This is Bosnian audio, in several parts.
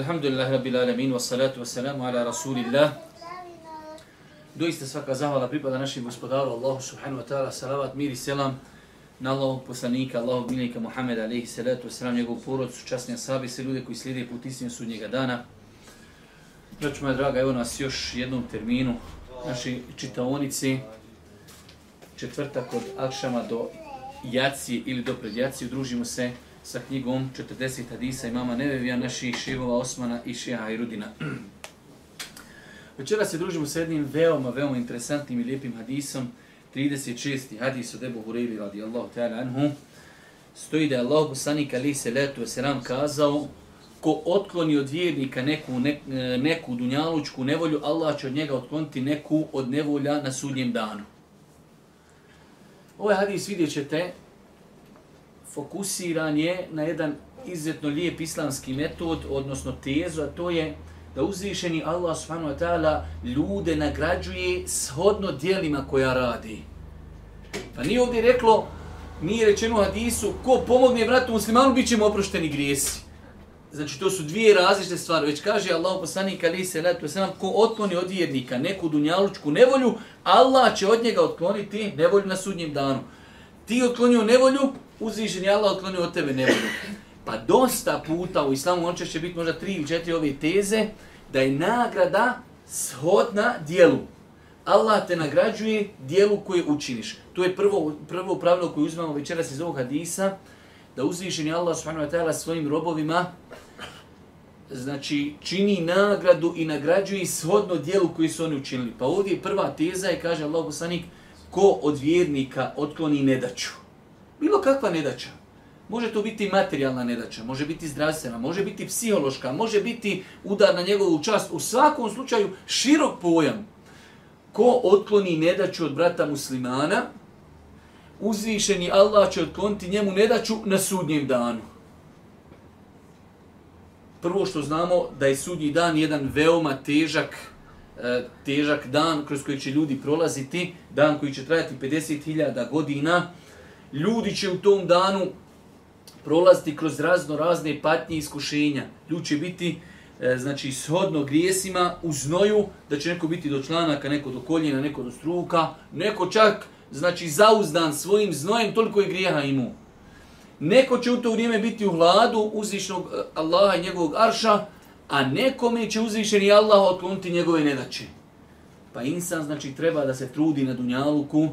Alhamdulillah rabbil alamin wassalatu salatu ala rasulillah. Doista svaka zahvala pripada našim gospodaru Allahu subhanahu wa ta'ala. Salavat, mir i selam na Allahog poslanika, Allahog milika Muhammeda alaihi salatu wassalam, njegov porodcu, časni asabi, sve ljude koji slijede put istinu sudnjega dana. Znači, moja draga, evo nas još jednom terminu naši čitaonici. Četvrtak od Akšama do Jaci ili do predjaci. Udružimo se sa knjigom 40 hadisa imama Nevevija, naših šivova Osmana i Šija Irudina. Večera se družimo sa jednim veoma, veoma interesantnim i lijepim hadisom. 36. hadis od Ebu Hureyli radijallahu ta'ala anhu. Stoji da je Allah poslanik ali se letu selam kazao ko otkloni od vjernika neku, ne, neku dunjalučku nevolju, Allah će od njega otkloniti neku od nevolja na sudnjem danu. Ovaj hadis vidjet ćete fokusiran je na jedan izuzetno lijep islamski metod, odnosno tezu, a to je da uzvišeni Allah subhanahu wa ta'ala ljude nagrađuje shodno dijelima koja radi. Pa nije ovdje reklo, nije rečeno u hadisu, ko pomogne vratu muslimanu, bit ćemo oprošteni grijesi. Znači, to su dvije različite stvari. Već kaže Allah poslanik ali se letu se nam, ko otkloni od vjernika neku dunjalučku nevolju, Allah će od njega otkloniti nevolju na sudnjem danu. Ti otklonio nevolju, uzvišen je Allah otklonio od tebe nevolju. Pa dosta puta u islamu, on će biti možda tri ili četiri ove teze, da je nagrada shodna dijelu. Allah te nagrađuje dijelu koje učiniš. To je prvo, prvo pravilo koje uzmemo večeras iz ovog hadisa, da uzvišen je Allah subhanahu wa ta'ala svojim robovima znači čini nagradu i nagrađuje shodno dijelu koji su oni učinili. Pa ovdje je prva teza i kaže Allah poslanik, ko od vjernika otkloni nedaću. Bilo kakva nedaća. Može to biti materijalna nedaća, može biti zdravstvena, može biti psihološka, može biti udar na njegovu čast. U svakom slučaju širok pojam. Ko otkloni nedaću od brata muslimana, uzvišeni Allah će otkloniti njemu nedaću na sudnjem danu. Prvo što znamo da je sudnji dan jedan veoma težak e, težak dan kroz koji će ljudi prolaziti, dan koji će trajati 50.000 godina, ljudi će u tom danu prolaziti kroz razno razne patnje i iskušenja. Ljudi će biti e, znači shodno grijesima u znoju, da će neko biti do članaka, neko do koljena, neko do struka, neko čak znači zauzdan svojim znojem, toliko je grijeha imao. Neko će u to vrijeme biti u hladu uzvišnog e, Allaha i njegovog arša, a nekome će uzvišeni Allah otkloniti njegove nedaće. Pa insan znači treba da se trudi na dunjaluku,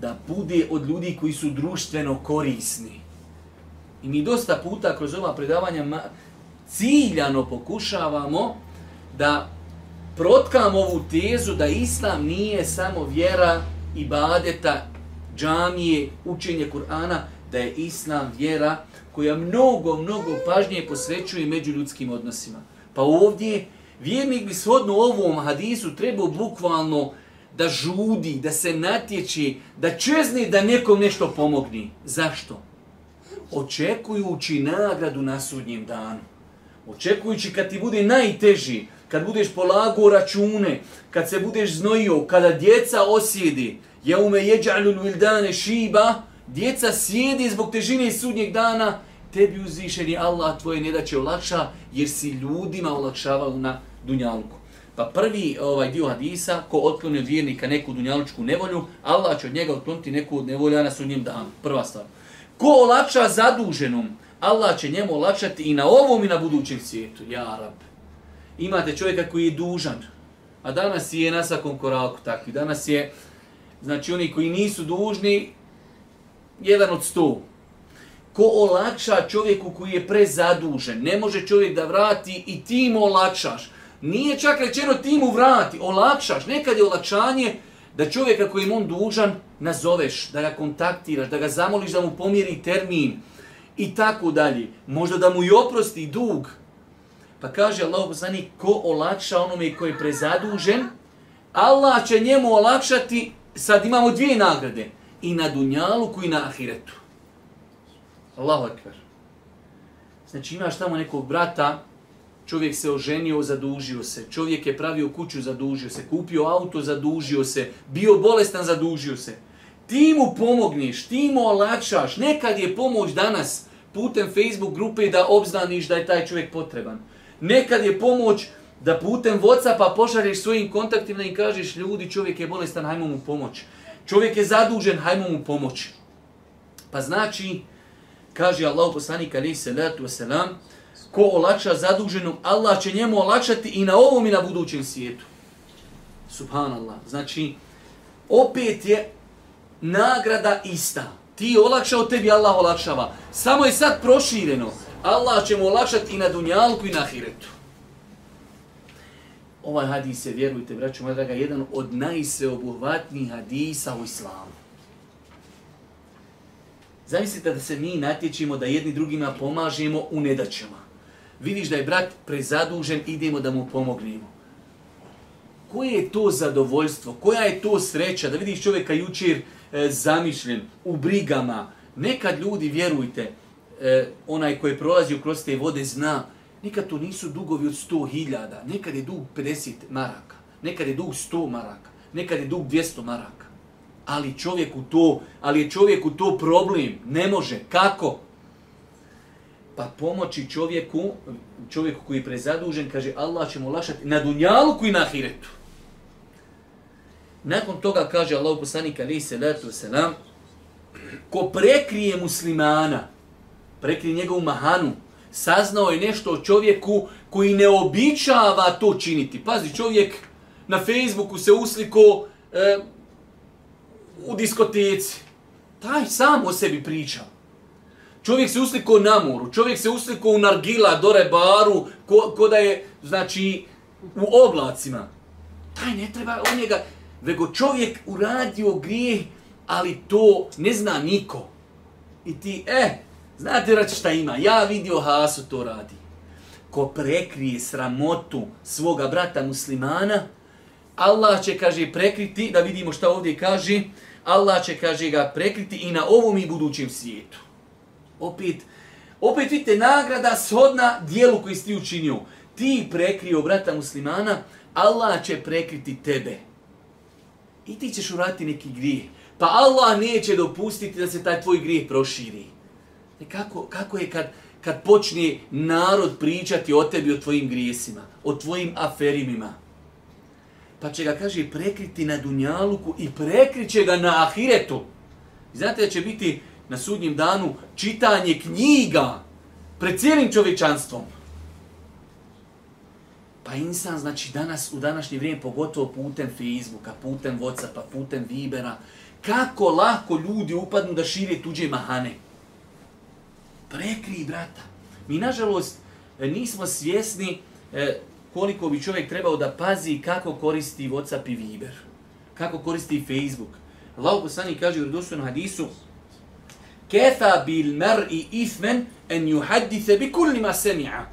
da bude od ljudi koji su društveno korisni. I mi dosta puta kroz ova predavanja ciljano pokušavamo da protkamo ovu tezu da islam nije samo vjera i badeta, džamije, učenje Kur'ana, da je islam vjera koja mnogo, mnogo pažnje posvećuje među ljudskim odnosima. Pa ovdje vjernik bi shodno ovom hadisu trebao bukvalno da žudi, da se natječi, da čezne da nekom nešto pomogni. Zašto? Očekujući nagradu na sudnjem danu. Očekujući kad ti bude najteži, kad budeš polago račune, kad se budeš znojio, kada djeca osjedi, je ume jeđalu vildane šiba, djeca sjedi zbog težine sudnjeg dana, tebi uzvišeni Allah tvoje ne da će olakša, jer si ljudima olakšavao na dunjalku. Pa prvi ovaj dio hadisa, ko otkloni od vjernika neku dunjalučku nevolju, Allah će od njega otkloniti neku od nevolja na sunnjem danu. Prva stvar. Ko olakša zaduženom, Allah će njemu olačati i na ovom i na budućem svijetu. Ja, rab. Imate čovjeka koji je dužan, a danas je na svakom koraku takvi. Danas je, znači oni koji nisu dužni, jedan od sto. Ko olakša čovjeku koji je prezadužen, ne može čovjek da vrati i ti mu olakšaš. Nije čak rečeno ti mu vrati, olakšaš. Nekad je olakšanje da čovjeka kojim on dužan nazoveš, da ga kontaktiraš, da ga zamoliš da mu pomjeri termin i tako dalje. Možda da mu i oprosti dug. Pa kaže Allah poslani, ko olakša onome koji je prezadužen, Allah će njemu olakšati, sad imamo dvije nagrade, i na dunjalu i na ahiretu. Allahu akbar. Znači imaš tamo nekog brata, čovjek se oženio, zadužio se. Čovjek je pravio kuću, zadužio se. Kupio auto, zadužio se. Bio bolestan, zadužio se. Ti mu pomogniš, ti mu olakšaš. Nekad je pomoć danas putem Facebook grupe da obznaniš da je taj čovjek potreban. Nekad je pomoć da putem Whatsappa pošalješ svojim kontaktima i kažeš ljudi, čovjek je bolestan, hajmo mu pomoć. Čovjek je zadužen, hajmo mu pomoć. Pa znači, kaže Allah poslanik alaihi salatu wasalam, ko olakša zaduženom, Allah će njemu olakšati i na ovom i na budućem svijetu. Subhanallah. Znači, opet je nagrada ista. Ti olakšao, tebi Allah olakšava. Samo je sad prošireno. Allah će mu olakšati i na dunjalku i na ahiretu. Ovaj hadis je, vjerujte, braću moja draga, jedan od najsveobuhvatnijih hadisa u islamu. Zamislite da se mi natječimo da jedni drugima pomažemo u nedaćama. Vidiš da je brat prezadužen, idemo da mu pomognemo. Koje je to zadovoljstvo, koja je to sreća da vidiš čovjeka jučer e, zamišljen u brigama. Nekad ljudi, vjerujte, e, onaj koji je prolazio kroz te vode zna, nekad to nisu dugovi od 100.000, nekad je dug 50 maraka, nekad je dug 100 maraka, nekad je dug 200 maraka. Ali čovjeku to, ali je čovjeku to problem, ne može. Kako? Pa pomoći čovjeku, čovjeku koji je prezadužen, kaže Allah će mu lašati na dunjalu i na ahiretu. Nakon toga kaže Allah poslanik alaihi salatu wasalam, ko prekrije muslimana, prekrije njegovu mahanu, saznao je nešto o čovjeku koji ne običava to činiti. Pazi, čovjek na Facebooku se usliko e, u diskoteci. Taj sam o sebi priča. Čovjek se usliko na moru, čovjek se usliko u nargila, dore baru, ko, ko da je, znači, u oblacima. Taj ne treba od njega, vego čovjek uradio grijeh, ali to ne zna niko. I ti, eh, znate rač šta ima, ja vidio Hasu to radi. Ko prekrije sramotu svoga brata muslimana, Allah će, kaže, prekriti, da vidimo šta ovdje kaže, Allah će, kaže, ga prekriti i na ovom i budućem svijetu. Opet, opet vidite, nagrada shodna dijelu koji si ti učinio. Ti prekrio brata muslimana, Allah će prekriti tebe. I ti ćeš uraditi neki grijeh. Pa Allah neće dopustiti da se taj tvoj grijeh proširi. E kako, kako je kad, kad počne narod pričati o tebi, o tvojim grijesima, o tvojim aferimima? Pa će ga, kaže, prekriti na Dunjaluku i prekriće ga na Ahiretu. Znate da će biti na sudnjem danu čitanje knjiga pred cijelim čovječanstvom. Pa insan, znači danas, u današnje vrijeme, pogotovo putem Facebooka, putem Whatsappa, putem Vibera, kako lako ljudi upadnu da šire tuđe mahane. Prekri, brata. Mi, nažalost, e, nismo svjesni e, koliko bi čovjek trebao da pazi kako koristi Whatsapp i Viber. Kako koristi Facebook. Allah poslani kaže u na hadisu, Kefa bil mar'i ithmen en yuhaddise bi kulli ma sami'a.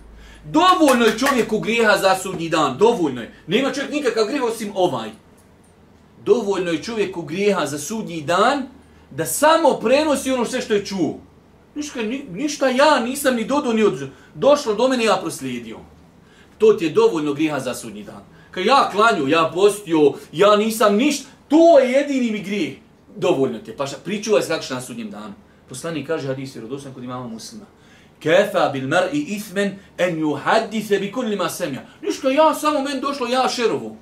Dovoljno je čovjeku grijeha za sudnji dan, dovoljno je. Nema čovjek nikakav grijeh osim ovaj. Dovoljno je čovjeku grijeha za sudnji dan da samo prenosi ono sve što je čuo. Ništa, ni, ništa ja nisam ni dodao ni od... Došlo do mene, ja proslijedio. To ti je dovoljno grijeha za sudnji dan. Kad ja klanju, ja postio, ja nisam ništa, to je jedini mi grijeh. Dovoljno ti je. Pa šta, pričuvaj se kako na sudnjem danu. Poslani kaže hadis vjerodostan kod imama muslima. Kefa bil mar'i ithmen en yuhaddise bi kulli ma semja. Ništa, ja samo men došlo, ja šerovu.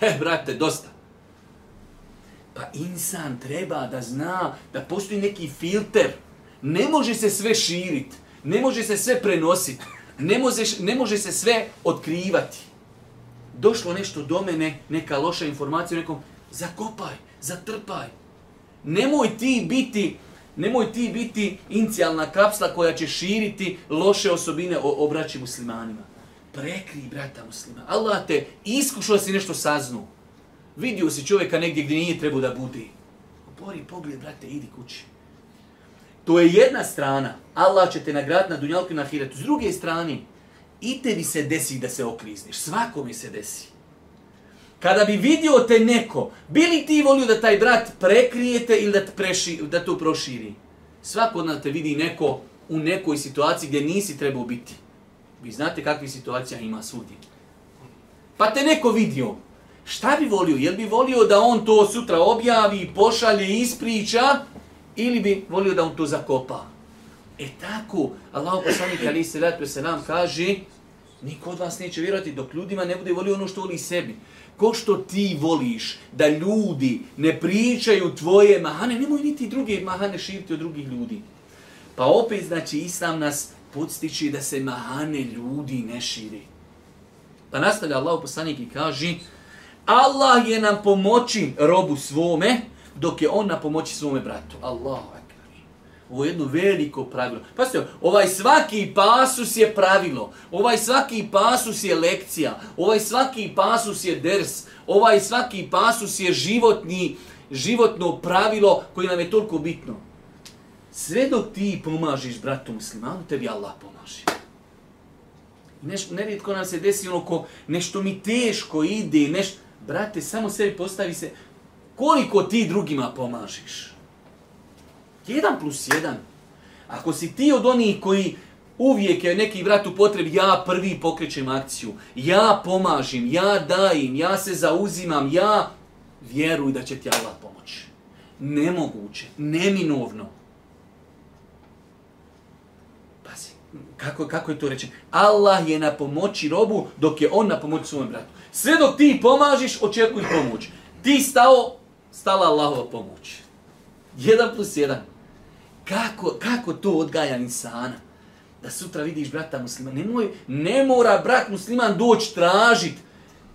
He, brate, dosta. Pa insan treba da zna da postoji neki filter. Ne može se sve širiti. Ne može se sve prenositi. Ne može, ne može se sve otkrivati. Došlo nešto do mene, neka loša informacija, nekom, zakopaj, zatrpaj. Nemoj ti biti Nemoj ti biti inicijalna kapsla koja će širiti loše osobine o, obraći muslimanima. Prekri brata muslima. Allah te iskušao si nešto saznu. Vidio si čovjeka negdje gdje nije trebao da bude. Obori pogled, brate, idi kući. To je jedna strana. Allah će te nagraditi na dunjalku i na hiretu. S druge strane, i tebi se desi da se okrizniš. Svako mi se desi. Kada bi vidio te neko, bili ti volio da taj brat prekrijete ili da, preši, da to proširi? Svako od nas te vidi neko u nekoj situaciji gdje nisi trebao biti. Vi znate kakvi situacija ima svudje. Pa te neko vidio. Šta bi volio? Jel bi volio da on to sutra objavi, pošalje, ispriča? Ili bi volio da on to zakopa? E tako, Allah poslanik ali se letu se nam kaže Niko od vas neće vjerovati dok ljudima ne bude volio ono što voli sebi. Ko što ti voliš da ljudi ne pričaju tvoje mahane, nemoj niti druge mahane širiti od drugih ljudi. Pa opet, znači, Islam nas podstiči da se mahane ljudi ne širi. Pa nastavlja Allah poslanik i kaže Allah je nam pomoći robu svome, dok je on na pomoći svome bratu. Allah Ovo je jedno veliko pravilo. Pa ovaj svaki pasus je pravilo. Ovaj svaki pasus je lekcija. Ovaj svaki pasus je ders. Ovaj svaki pasus je životni, životno pravilo koje nam je toliko bitno. Sve dok ti pomažiš bratu muslimanu, tebi Allah pomaži. Neš, nerijetko nam se desi ono ko nešto mi teško ide, nešto, brate, samo sebi postavi se, koliko ti drugima pomažiš? Jedan plus jedan. Ako si ti od onih koji uvijek je neki brat u potrebi, ja prvi pokrećem akciju, ja pomažim, ja dajem, ja se zauzimam, ja vjeruj da će ti Allah pomoći. Nemoguće, neminovno. Pazi, kako, kako je to rečeno? Allah je na pomoći robu dok je on na pomoći svom bratu. Sve dok ti pomažiš, očekuj pomoć. Ti stao, stala Allahova pomoć. Jedan plus jedan. Kako, kako to odgaja insana? Da sutra vidiš brata muslima. Nemoj, ne mora brat musliman doći tražit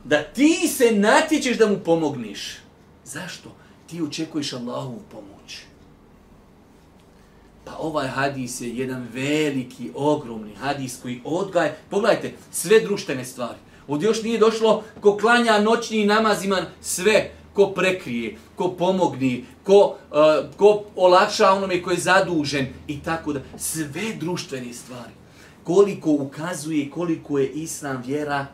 da ti se natječeš da mu pomogniš. Zašto? Ti očekuješ Allahovu pomoć. Pa ovaj hadis je jedan veliki, ogromni hadis koji odgaja. Pogledajte, sve društvene stvari. Ovdje još nije došlo ko klanja noćni namaz ima sve ko prekrije, ko pomogni, ko, uh, ko olakša onome koji je zadužen i tako da. Sve društvene stvari. Koliko ukazuje koliko je islam vjera,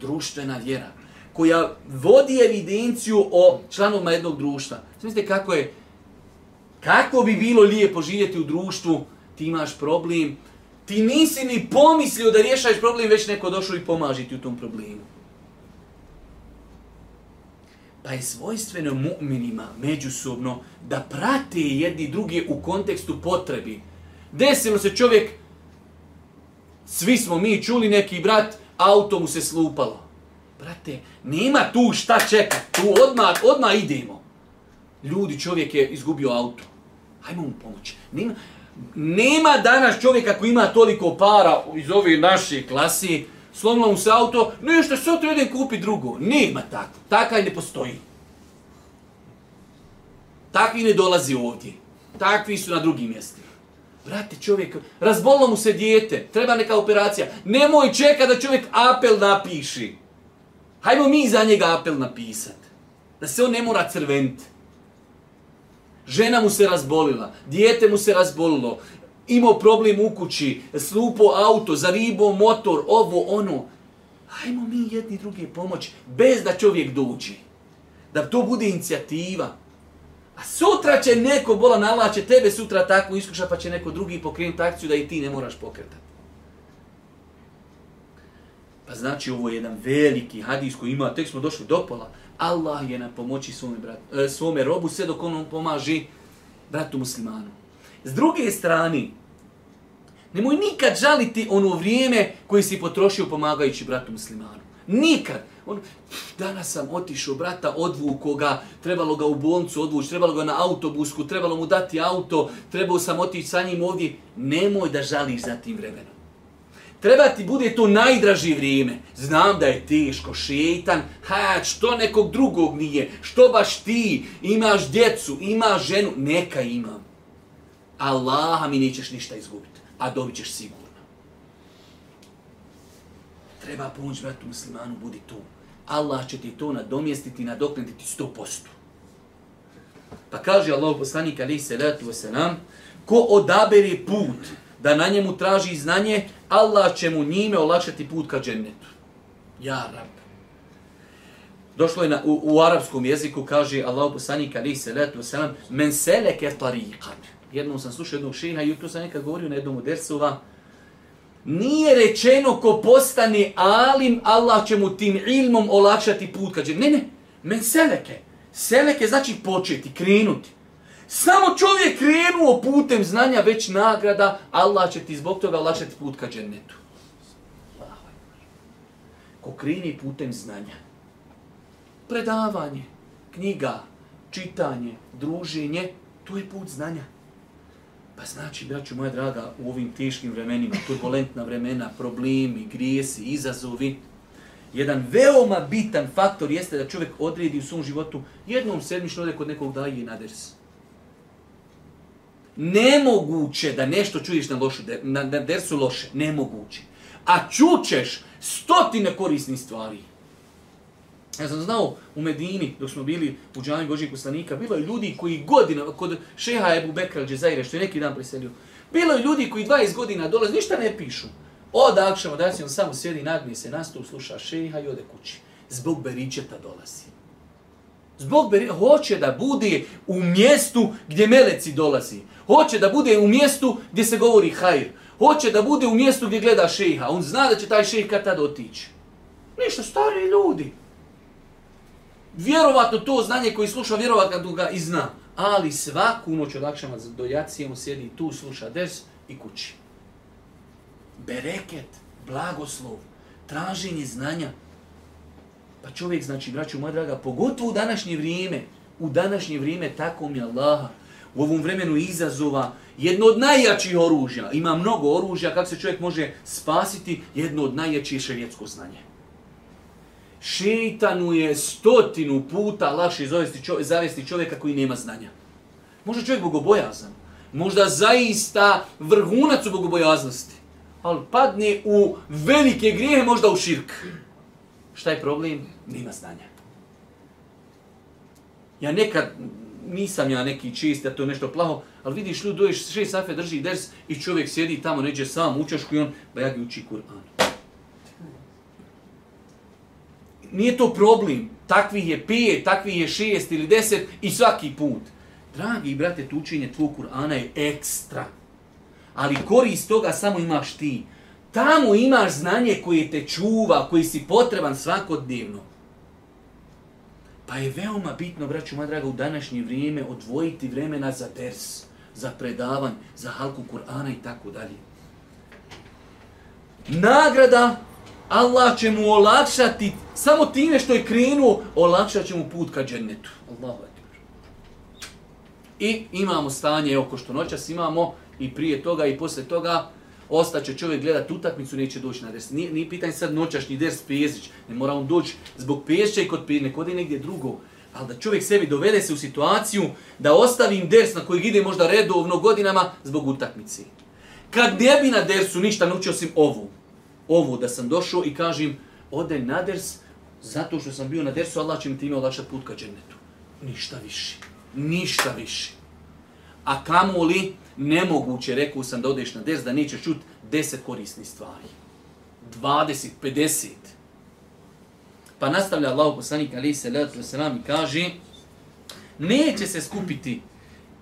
društvena vjera, koja vodi evidenciju o članovima jednog društva. Smislite kako je, kako bi bilo lijepo živjeti u društvu, ti imaš problem, ti nisi ni pomislio da rješaš problem, već neko došao i pomaži ti u tom problemu. Pa je svojstveno mu'minima međusobno da prate jedni drugi u kontekstu potrebi. Desilo se čovjek, svi smo mi čuli neki brat, auto mu se slupalo. Brate, nema tu šta čekat, tu odmah, odmah idemo. Ljudi, čovjek je izgubio auto. Hajmo mu pomoći. Nema, nema danas čovjeka koji ima toliko para iz ove naše klasi, slomilo mu se auto, nešto, sve to jedan kupi drugo. Nema tako. Takaj ne postoji. Takvi ne dolazi ovdje. Takvi su na drugim mjestima. Brate, čovjek, razbolilo mu se dijete, treba neka operacija. Nemoj čeka da čovjek apel napiši. Hajmo mi za njega apel napisat. Da se on ne mora crvent. Žena mu se razbolila, dijete mu se razbolilo, imao problem u kući, slupo auto, zaribo motor, ovo, ono. Hajmo mi jedni drugi pomoć, bez da čovjek dođe. Da to bude inicijativa. A sutra će neko bola nala, će tebe sutra tako iskuša, pa će neko drugi pokrenuti akciju da i ti ne moraš pokretati. Pa znači ovo je jedan veliki hadis koji ima, tek smo došli do pola. Allah je na pomoći svome, brat, eh, svome robu sve dok on pomaži bratu muslimanu. S druge strane, nemoj nikad žaliti ono vrijeme koje si potrošio pomagajući bratu muslimanu. Nikad. On, danas sam otišao brata, odvuko ga, trebalo ga u bolnicu odvući, trebalo ga na autobusku, trebalo mu dati auto, trebao sam otići sa njim ovdje. Nemoj da žališ za tim vremenom. Treba ti bude to najdraži vrijeme. Znam da je teško, šeitan, ha, što nekog drugog nije, što baš ti, imaš djecu, imaš ženu, neka imam. Allaha mi nećeš ništa izgubiti, a dobit ćeš sigurno. Treba pomoć bratu muslimanu, budi tu. Allah će ti to nadomjestiti, nadoknaditi sto posto. Pa kaže Allah poslanik alaihi salatu wasalam, ko odabere put da na njemu traži znanje, Allah će mu njime olakšati put ka džennetu. Ja, rab. Došlo je na, u, u arapskom jeziku, kaže Allah poslanik alaihi salatu wasalam, men seleke tariqan. Jednom sam slušao jednog šeha i to sam nekad govorio na jednom od dersova, Nije rečeno ko postane alim, Allah će mu tim ilmom olakšati put. Kaže, ne, ne, men seleke. Seleke znači početi, krenuti. Samo čovjek krenuo putem znanja, već nagrada, Allah će ti zbog toga olakšati put ka džennetu. ko kreni putem znanja. Predavanje, knjiga, čitanje, druženje, to je put znanja. Pa znači, braću moja draga, u ovim teškim vremenima, turbulentna vremena, problemi, grijesi, izazovi, jedan veoma bitan faktor jeste da čovjek odredi u svom životu jednom sedmično ode kod nekog daje i naders. Nemoguće da nešto čuješ na, lošu, na, na dersu loše. Nemoguće. A čućeš stotine korisnih stvari. Ja sam znao u Medini, dok smo bili u džami Božijeg poslanika, bilo je ljudi koji godina, kod šeha Ebu Bekra Džezaire, što je neki dan preselio, bilo je ljudi koji 20 godina dolaze, ništa ne pišu. Od akšama, da se on samo sjedi, nagni se nastup, sluša šeha i ode kući. Zbog beričeta dolazi. Zbog beričeta, hoće da bude u mjestu gdje meleci dolazi. Hoće da bude u mjestu gdje se govori hajr. Hoće da bude u mjestu gdje gleda šeha. On zna da će taj šeha kad tad otići. Ništa, stari ljudi vjerovatno to znanje koji sluša, vjerovatno ga i zna. Ali svaku noć od akšama do jacije on sjedi tu, sluša des i kući. Bereket, blagoslov, traženje znanja. Pa čovjek, znači, braću moja draga, pogotovo u današnje vrijeme, u današnje vrijeme tako mi Allaha, u ovom vremenu izazova, jedno od najjačih oružja, ima mnogo oružja, kako se čovjek može spasiti, jedno od najjačih je šerijetsko znanje šeitanu je stotinu puta lakše zavesti, čovjek, zavesti čovjeka koji nema znanja. Možda čovjek bogobojazan, možda zaista vrhunac u bogobojaznosti, ali padne u velike grijehe, možda u širk. Šta je problem? Nema znanja. Ja nekad, nisam ja neki čist, ja to nešto plaho, ali vidiš, ljudi doješ šest safe, drži ders i čovjek sjedi tamo, neđe sam u čašku i on, ba ja ga uči Kur'an nije to problem. Takvih je pet, takvih je šest ili deset i svaki put. Dragi brate, tučenje tvoj Kur'ana je ekstra. Ali korist toga samo imaš ti. Tamo imaš znanje koje te čuva, koji si potreban svakodnevno. Pa je veoma bitno, braću moja draga, u današnje vrijeme odvojiti vremena za ders, za predavan, za halku Kur'ana i tako dalje. Nagrada Allah će mu olakšati, samo time što je krenuo, olakšat će mu put ka džennetu. Allahu ekber. I imamo stanje, evo ko što noćas imamo, i prije toga i posle toga, ostaće čovjek gledati utakmicu, neće doći na ders. Nije, nije pitanje sad noćašnji ders Pezić, ne mora on doći zbog Pezića i kod Pezić, neko ode negdje drugo. Ali da čovjek sebi dovede se u situaciju da ostavim ders na kojeg ide možda redovno godinama zbog utakmice. Kad ne bi na dersu ništa naučio osim ovu, ovo da sam došao i kažem ode na ders zato što sam bio na dersu, Allah će mi time olakšati put ka džennetu. Ništa više. Ništa više. A kamo li nemoguće, rekao sam da odeš na ders, da nećeš čuti deset korisnih stvari. 20, 50. Pa nastavlja Allah poslanik ali se wasalam i kaže neće se skupiti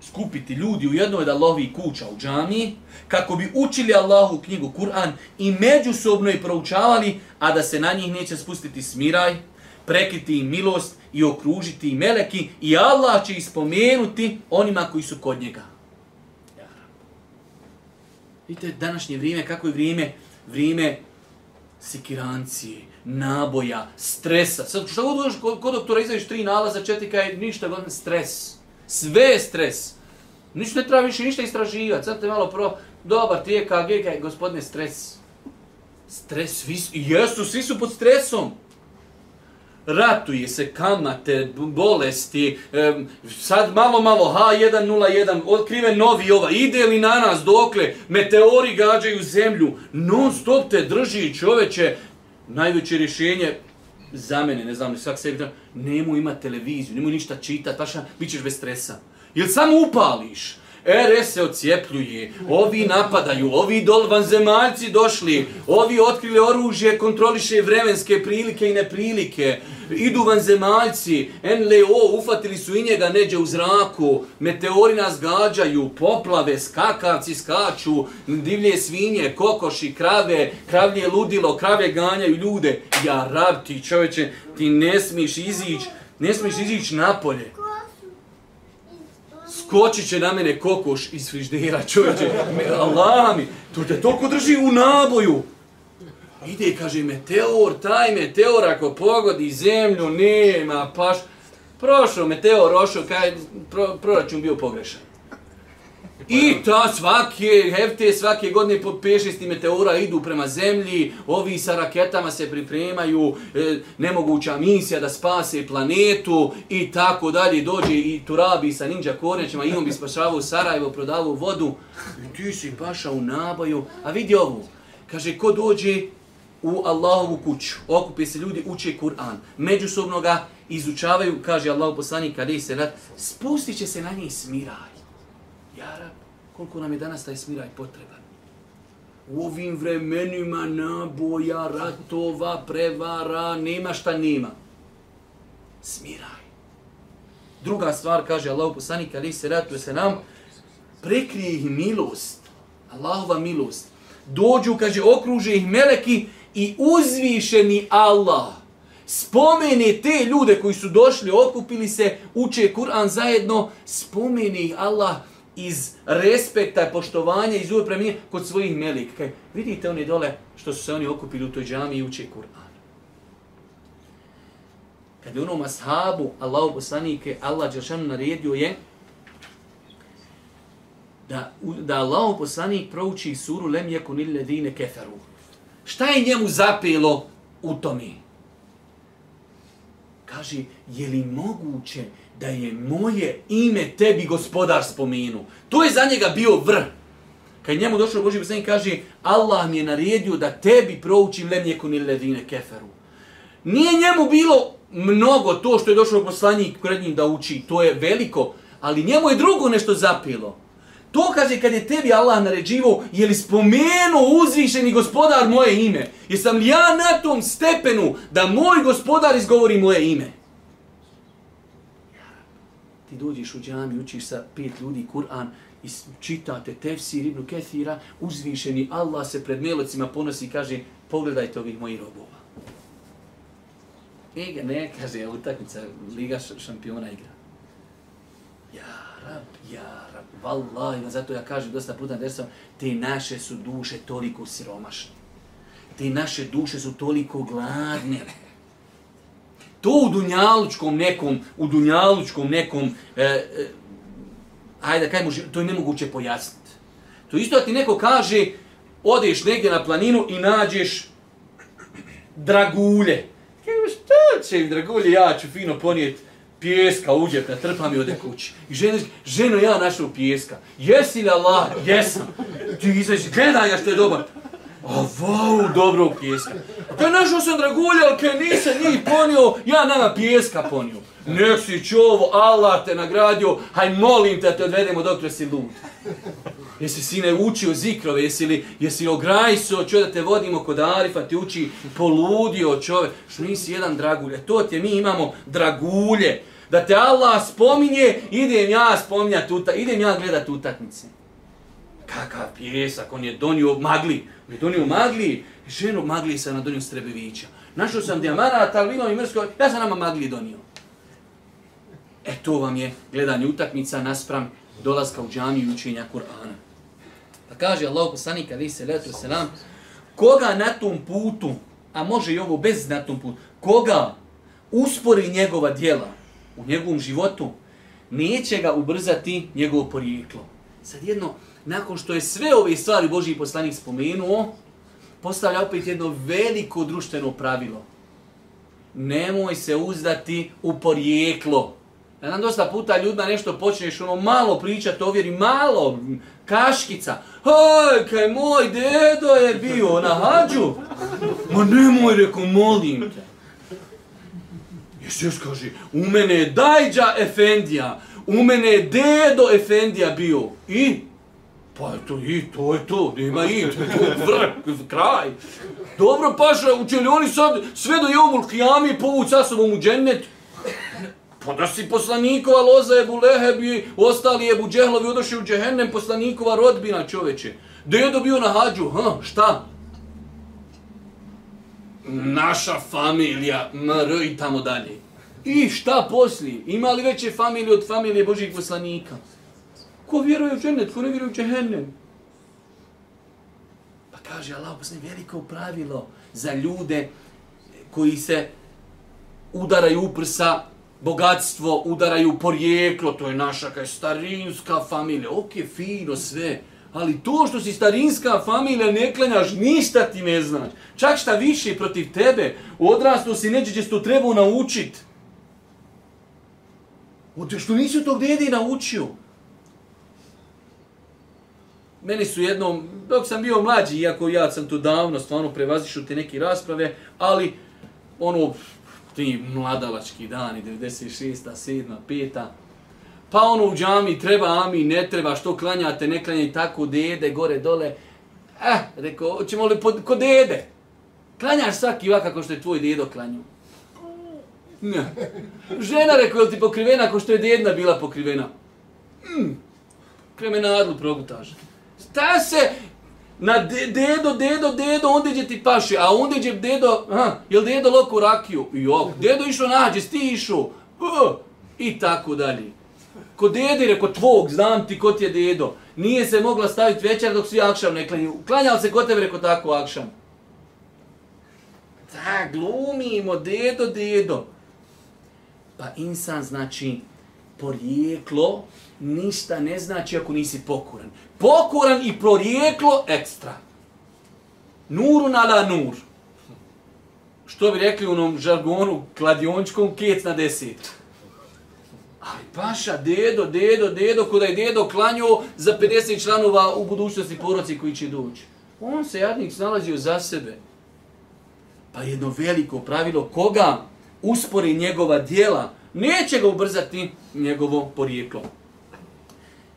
skupiti ljudi u jednoj da lovi kuća u džami, kako bi učili Allahu knjigu Kur'an i međusobno je proučavali, a da se na njih neće spustiti smiraj, prekriti im milost i okružiti im meleki i Allah će ispomenuti onima koji su kod njega. Vidite, današnje vrijeme, kako je vrijeme? Vrijeme sikirancije, naboja, stresa. Sad, što god kod doktora, izveš tri nalaza, četiri, je ništa, stres. Sve je stres. Ništa ne treba više ništa istraživati. Sad te malo pro... Dobar, ti je KG, kaj, gospodine, stres. Stres, svi su, jesu, svi su pod stresom. Ratuje se kamate, bolesti, um, sad malo, malo, H101, otkrive novi ova, ide li na nas dokle, meteori gađaju zemlju, non stop te drži čoveče, najveće rješenje, za mene, ne znam, svak sebi, nemo ima televiziju, nemo ništa čitati, paša, bit ćeš bez stresa. Ili samo upališ, RS se ocijepljuje, ovi napadaju, ovi dol vanzemaljci došli, ovi otkrili oružje, kontroliše vremenske prilike i neprilike, idu vanzemaljci, NLO, ufatili su i njega neđe u zraku, meteori nas gađaju, poplave, skakavci skaču, divlje svinje, kokoši, krave, kravlje ludilo, krave ganjaju ljude. Ja, rab ti čoveče, ti ne smiješ izići, ne smiješ izići napolje skočit će na mene kokoš iz friždera, čovječe. Allah mi, to te toliko drži u naboju. Ide, kaže, meteor, taj meteor ako pogodi zemlju, nema, paš. Prošao meteor, rošao, kaj, pro, proračun bio pogrešan. I ta svake hefte, svake godine po 5-6 meteora idu prema zemlji, ovi sa raketama se pripremaju, e, nemoguća misija da spase planetu i tako dalje. Dođe i Turabi sa ninja kornjačima i on bi spašavao Sarajevo, prodavao vodu. I ti si paša u nabaju. A vidi ovu. Kaže, ko dođe u Allahovu kuću, okupe se ljudi, uče Kur'an, međusobno ga izučavaju, kaže Allah poslanik, kada se rad, spustit će se na njih smiraj. Ja rab, koliko nam je danas taj smiraj potreban? U ovim vremenima naboja, ratova, prevara, nema šta nema. Smiraj. Druga stvar, kaže Allah poslanik, ali se ratuje se nam, prekrije ih milost. Allahova milost. Dođu, kaže, okruže ih meleki i uzvišeni Allah spomene te ljude koji su došli, okupili se, uče Kur'an zajedno, spomene ih Allah iz respekta, poštovanja, iz uvijek premije kod svojih melika. Kaj, vidite oni dole što su se oni okupili u toj džami i uče Kur'an. Kad je onom ashabu, Allahu poslanike, Allah Đeršanu naredio je da, da Allahu poslanik prouči suru Lem jekun ille keferu. Šta je njemu zapelo u tome? Kaže, je li moguće da je moje ime tebi gospodar spomenu? To je za njega bio vr. Kad njemu došao Boži poslanik kaže, Allah mi je naredio da tebi proučim lem jekun ili ledine keferu. Nije njemu bilo mnogo to što je došao poslanik pred njim da uči, to je veliko, ali njemu je drugo nešto zapilo. To kaže kad je tebi Allah naređivo, je li spomenuo uzvišeni gospodar moje ime? Jesam li ja na tom stepenu da moj gospodar izgovori moje ime? Ti dođeš u džami, učiš sa pet ljudi Kur'an i čitate tefsir ibn Kethira, uzvišeni Allah se pred melocima ponosi i kaže pogledajte ovih mojih robova. Ega ne, kaže, utakmica Liga šampiona igra. Ja, rab, ja, vallahi zato ja kažem dosta puta da te naše su duše toliko siromašne. Te naše duše su toliko gladne. To u dunjalučkom nekom, u dunjalučkom nekom, e, e, ajde kaj može, to je nemoguće pojasniti. To isto da ti neko kaže, odeš negdje na planinu i nađeš dragulje. Kako šta će im dragulje, ja ću fino ponijeti pjeska uđe, da trpa i ode kući. I žena, ženo ja našao pjeska. Jesi li Allah? Jesam. Ti izađi, gledaj ga što je dobar. A vau, dobro pjeska. Kaj našao sam dragulja, ali kaj nisam njih ponio, ja nama pijeska ponio. Nek si čovo, Allah te nagradio, haj molim te da te odvedemo dok si lud. Jesi sine učio zikrove, jesi li, jesi ograjso, čo da te vodimo kod Arifa, ti uči poludio čove, što nisi jedan dragulje. To ti mi imamo dragulje. Da te Allah spominje, idem ja spominjati, uta, idem ja gledat utakmice. Kakav pjesak, on je donio magli. On je donio magli, ženu magli sam na donio Strebevića. Našao sam dijamanat, albino i mrsko, ja sam nama magli donio. E to vam je gledanje utakmica naspram dolaska u džamiju i učenja Kur'ana. Pa kaže Allah poslanik ali se letu se nam koga na tom putu, a može i ovo bez na tom putu, koga uspori njegova djela u njegovom životu, neće ga ubrzati njegovo porijeklo. Sad jedno, nakon što je sve ove stvari Boži poslanik spomenuo, postavlja opet jedno veliko društveno pravilo. Nemoj se uzdati u porijeklo. Ja nam dosta puta ljudima nešto počneš ono malo pričati, ovjeri malo, kaškica. Hoj, kaj moj dedo je bio na hađu. Ma nemoj, reko, molim te. Jesi još kaže, u mene je dajđa Efendija, u mene je dedo Efendija bio. I? Pa to i, to je to, nema i, to je vrh, kraj. Dobro, paša, uče li oni sad sve do jomul kijami povući sa sobom u džennet? Pa da si poslanikova loza je Buleheb i ostali je Buđehlovi odošli u džehennem poslanikova rodbina čoveče. Dedo bio na hađu, ha, šta? Naša familija, mr i tamo dalje. I šta poslije? Ima li veće familije od familije Božih poslanika? Ko vjeruje u džennet, ko ne vjeruje u džehennem? Pa kaže Allah, poslije veliko pravilo za ljude koji se udaraju u prsa, bogatstvo, udaraju porijeklo, to je naša kaj starinska familija, ok, fino sve, ali to što si starinska familija ne klanjaš, ništa ti ne znaš. Čak šta više protiv tebe, odrastu si neđe će to trebao naučit. Od što nisi tog dede naučio. Meni su jednom, dok sam bio mlađi, iako ja sam tu davno stvarno prevazišao te neke rasprave, ali ono, ti mladalački dani, 96. 7. 5. Pa ono u džami treba, ami, ne treba, što klanjate, ne klanjaj tako, dede, gore, dole. Eh, rekao, ćemo li pod, kod dede? Klanjaš svaki ovak kako što je tvoj dedo klanju. Ne. Žena rekao, je ti pokrivena ako što je dedna bila pokrivena? Mm. Kremenadlu progutaže. Šta se, na de, dedo, dedo, dedo, onda će ti paši, a onda će dedo, ha, jel dedo loko rakiju? Jo, dedo išao nađe, ti išao, uh, i tako dalje. Ko dede, reko tvog, znam ti ko ti je dedo. Nije se mogla staviti večer dok svi akšam ne klanju. Klanjal se ko tebe, reko tako akšam. Da, glumimo, dedo, dedo. Pa insan znači porijeklo ništa ne znači ako nisi pokoran. Pokoran i prorijeklo ekstra. Nuru ala nur. Što bi rekli u onom žargonu kladiončkom, kec na deset. Ali paša, dedo, dedo, dedo, kuda je dedo klanio za 50 članova u budućnosti poroci koji će doći. On se jadnik snalazio za sebe. Pa jedno veliko pravilo, koga uspori njegova dijela, neće ga ubrzati njegovo porijeklo.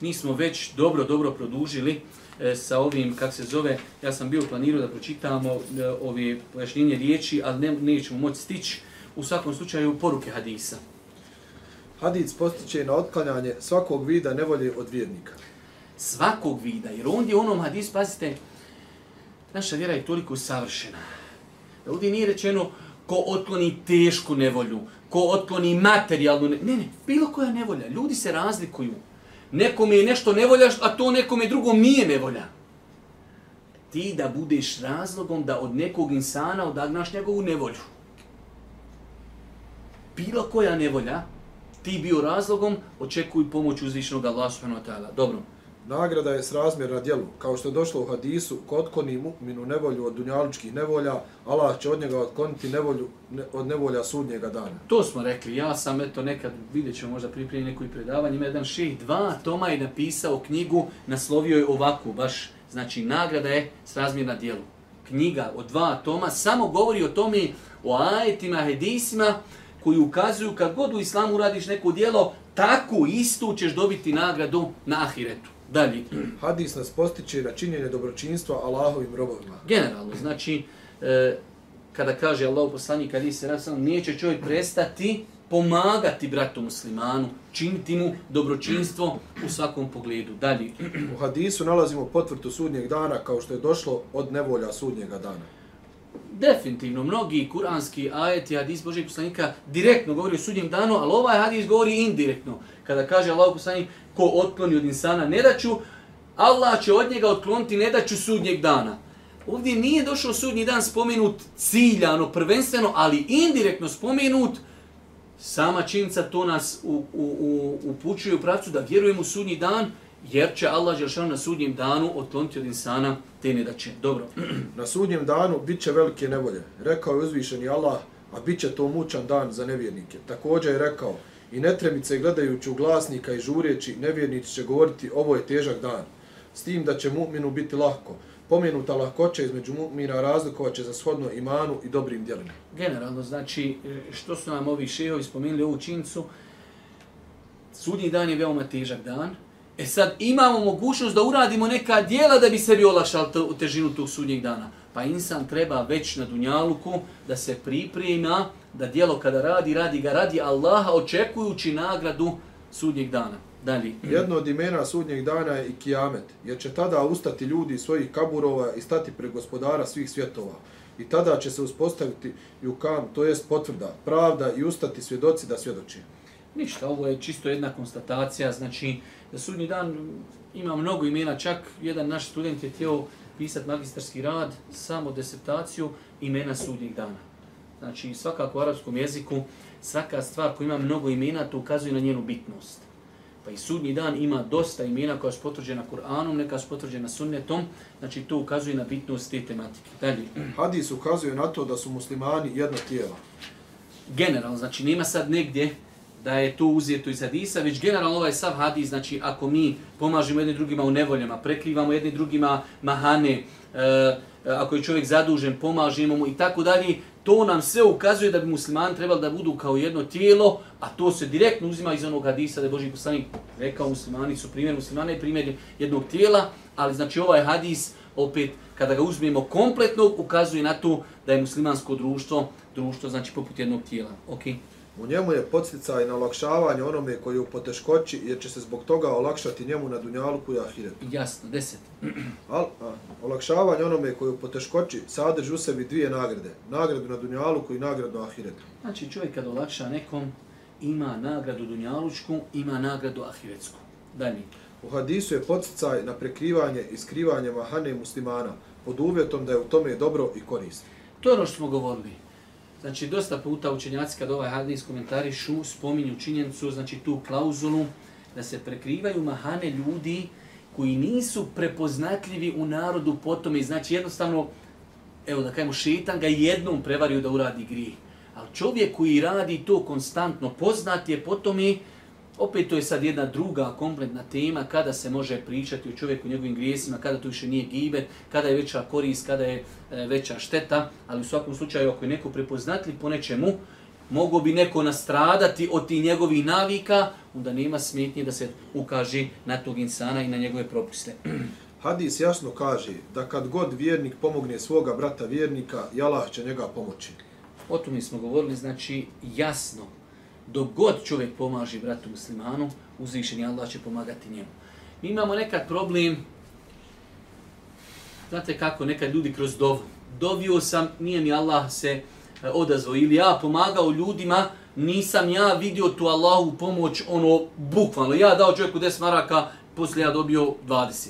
Mi smo već dobro, dobro produžili e, sa ovim, kak se zove, ja sam bio planirao da pročitamo e, ove pojašnjenje riječi, ali ne, nećemo moći stići. U svakom slučaju, poruke hadisa. Hadis postiče na otklanjanje svakog vida nevolje od vjernika. Svakog vida, jer ondje u onom hadisu, pazite, naša vjera je toliko savršena. Da ovdje nije rečeno ko otkloni tešku nevolju, ko otkloni materijalnu nevolju. Ne, ne, bilo koja nevolja. Ljudi se razlikuju. Nekome je nešto nevolja, a to nekome drugom nije nevolja. Ti da budeš razlogom da od nekog insana odagnaš njegovu nevolju. Bilo koja nevolja, ti bio razlogom, očekuj pomoć uzvišnog Allah subhanahu wa ta'ala. Dobro. Nagrada je srazmjerna djelu. Kao što je došlo u hadisu, ko otkoni mu'minu nevolju od dunjaličkih nevolja, Allah će od njega otkloniti nevolju ne, od nevolja sudnjega dana. To smo rekli. Ja sam, eto, nekad, vidjet ćemo možda pripremiti neko i predavanje, ima jedan ših, dva toma je napisao knjigu, naslovio je ovako, baš, znači, nagrada je srazmjerna djelu. Knjiga od dva toma samo govori o tome, o ajetima, hadisima, koji ukazuju kad god u islamu radiš neko dijelo, tako isto ćeš dobiti nagradu na ahiretu. Dalje. Hadis nas postiče na činjenje dobročinstva Allahovim robovima. Generalno, znači, e, kada kaže Allah u poslanji, kad se rasam, neće čovjek prestati pomagati bratu muslimanu, činiti mu dobročinstvo u svakom pogledu. Dalje. U hadisu nalazimo potvrtu sudnjeg dana kao što je došlo od nevolja sudnjega dana definitivno mnogi kuranski ajeti hadis Božeg poslanika direktno govori o sudnjem danu, ali ovaj hadis govori indirektno. Kada kaže Allah poslanik ko otkloni od insana nedaću, Allah će od njega otkloniti nedaću sudnjeg dana. Ovdje nije došao sudnji dan spomenut ciljano, prvenstveno, ali indirektno spomenut sama činjenica to nas u, u, u, upućuje u pravcu da vjerujemo u sudnji dan, jer će Allah Đelšan na sudnjem danu otkloniti od insana te ne da će. Dobro. Na sudnjem danu bit će velike nevolje. Rekao je uzvišeni Allah, a bit će to mučan dan za nevjernike. Također je rekao, i netremice gledajući u glasnika i žureći, nevjernici će govoriti, ovo je težak dan. S tim da će mu'minu biti lahko. Pomenuta lahkoća između mu'mina razlikovat će za shodno imanu i dobrim djelima. Generalno, znači, što su nam ovi šehovi spomenuli ovu čincu, sudnji dan je veoma težak dan, E sad imamo mogućnost da uradimo neka dijela da bi sebi olakšali u težinu tog sudnjeg dana. Pa insan treba već na dunjaluku da se priprema da dijelo kada radi, radi ga radi Allaha očekujući nagradu sudnjeg dana. Dalje. Jedno od imena sudnjeg dana je i kijamet, jer će tada ustati ljudi svojih kaburova i stati pred gospodara svih svjetova. I tada će se uspostaviti jukam, to jest potvrda, pravda i ustati svjedoci da svjedoči. Ništa, ovo je čisto jedna konstatacija, znači da sudnji dan ima mnogo imena, čak jedan naš student je tijelo pisati magistarski rad, samo desertaciju imena sudnjeg dana. Znači, svakako u arapskom jeziku, svaka stvar koja ima mnogo imena, to ukazuje na njenu bitnost. Pa i sudnji dan ima dosta imena koja su potvrđena Kur'anom, neka su potvrđena sunnetom, znači to ukazuje na bitnost te tematike. Dalje. Hadis ukazuje na to da su muslimani jedno tijelo. Generalno, znači nema sad negdje da je to uzeto iz hadisa, već generalno ovaj sav hadis, znači ako mi pomažemo jednim drugima u nevoljama, prekrivamo jednim drugima mahane, e, e, ako je čovjek zadužen, pomažemo mu i tako dalje, to nam sve ukazuje da bi muslimani trebali da budu kao jedno tijelo, a to se direktno uzima iz onog hadisa da je Boži poslanik rekao muslimani su primjer muslimana i primjer jednog tijela, ali znači ovaj hadis opet kada ga uzmemo kompletno ukazuje na to da je muslimansko društvo, društvo znači poput jednog tijela. Okay. U njemu je podsticaj na olakšavanje onome koji je u poteškoći, jer će se zbog toga olakšati njemu na dunjalku i ahiretu. Jasno, deset. Al, a, olakšavanje onome koji je u poteškoći sadrži u sebi dvije nagrade. Nagradu na dunjalku i nagradu na ahiretu. Znači čovjek kad olakša nekom, ima nagradu dunjalučku, ima nagradu ahiretsku. Dalje. U hadisu je podsticaj na prekrivanje i skrivanje mahane muslimana pod uvjetom da je u tome dobro i korist. To je ono što smo govorili. Znači, dosta puta učenjaci kad ovaj hadis komentarišu, spominju činjenicu, znači tu klauzulu, da se prekrivaju mahane ljudi koji nisu prepoznatljivi u narodu potom i znači jednostavno, evo da kajemo, šetan ga jednom prevario da uradi grije. Ali čovjek koji radi to konstantno, poznat je potom i Opet to je sad jedna druga kompletna tema kada se može pričati o čovjeku i njegovim grijesima, kada to više nije gibet, kada je veća korist, kada je e, veća šteta, ali u svakom slučaju ako je neko prepoznatljiv po nečemu, mogo bi neko nastradati od tih njegovih navika, onda nema smetnje da se ukaže na tog insana i na njegove propiste. Hadis jasno kaže da kad god vjernik pomogne svoga brata vjernika, Allah će njega pomoći. O tome smo govorili, znači jasno, dok god čovjek pomaže bratu muslimanu, uzvišeni Allah će pomagati njemu. Mi imamo nekad problem, znate kako, nekad ljudi kroz dovu. Dovio sam, nije mi Allah se eh, odazvao, ili ja pomagao ljudima, nisam ja vidio tu Allahu pomoć, ono, bukvalno. Ja dao čovjeku 10 maraka, poslije ja dobio 20.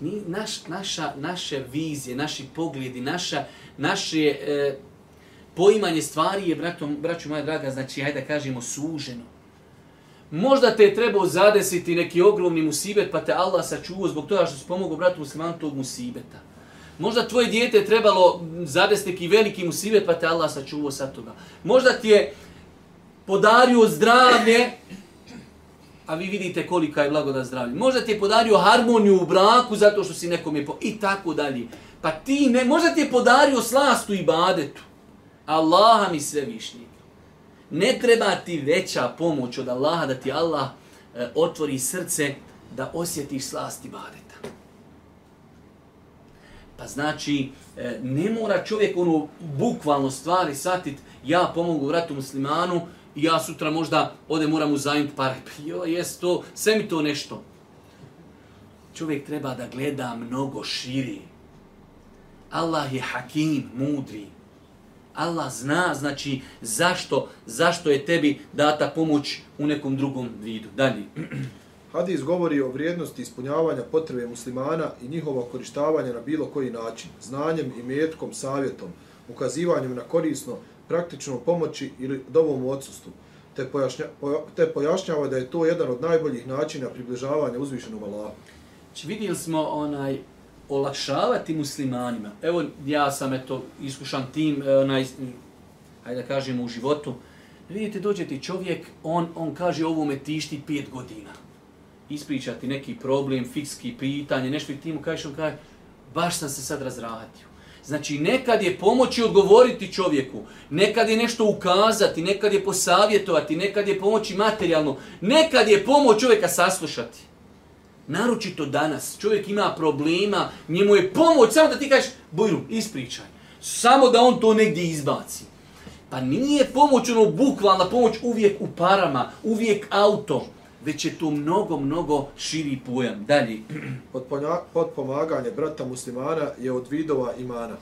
Mi, naš, naša, naše vizije, naši pogledi, naša, naše, e, poimanje stvari je, bratom, braću moja draga, znači, hajde da kažemo, suženo. Možda te je trebao zadesiti neki ogromni musibet, pa te Allah sačuvao zbog toga što si pomogao bratu muslimanu tog musibeta. Možda tvoje dijete je trebalo zadesiti neki veliki musibet, pa te Allah sačuvao sa toga. Možda ti je podario zdravlje, a vi vidite kolika je blagoda zdravlje. Možda ti je podario harmoniju u braku zato što si nekom je po... i tako dalje. Pa ti ne, možda ti je podario slastu i badetu. Allaha mi sve višnji. Ne treba ti veća pomoć od Allaha da ti Allah e, otvori srce da osjetiš slasti badeta. Pa znači, e, ne mora čovjek ono bukvalno stvari satit, ja pomogu vratu muslimanu, i ja sutra možda ode moram u zajim pare. Pa jo, jes to, sve mi to nešto. Čovjek treba da gleda mnogo širi. Allah je hakim, mudri. Allah zna, znači, zašto, zašto je tebi data pomoć u nekom drugom vidu. Dalje. Hadis govori o vrijednosti ispunjavanja potrebe muslimana i njihovo korištavanje na bilo koji način, znanjem i metkom, savjetom, ukazivanjem na korisno, praktično pomoći ili dovom odsustvu, te, pojašnja, te pojašnjava da je to jedan od najboljih načina približavanja uzvišenom Allahu. Znači vidjeli smo onaj olakšavati muslimanima. Evo ja sam eto iskušan tim e, onaj hajde da kažemo u životu. Vidite dođe ti čovjek, on on kaže ovo me tišti pet godina. Ispričati neki problem, fikski pitanje, nešto i ti mu kažeš on kaže baš sam se sad razradio. Znači, nekad je pomoći odgovoriti čovjeku, nekad je nešto ukazati, nekad je posavjetovati, nekad je pomoći materijalno, nekad je pomoć čovjeka saslušati. Naročito danas, čovjek ima problema, njemu je pomoć, samo da ti kažeš, Bojru, ispričaj. Samo da on to negdje izbaci. Pa nije pomoć, ono, bukvalna pomoć uvijek u parama, uvijek auto, već je to mnogo, mnogo širi pojam. Dalje. Potpomaganje brata muslimana je od vidova imana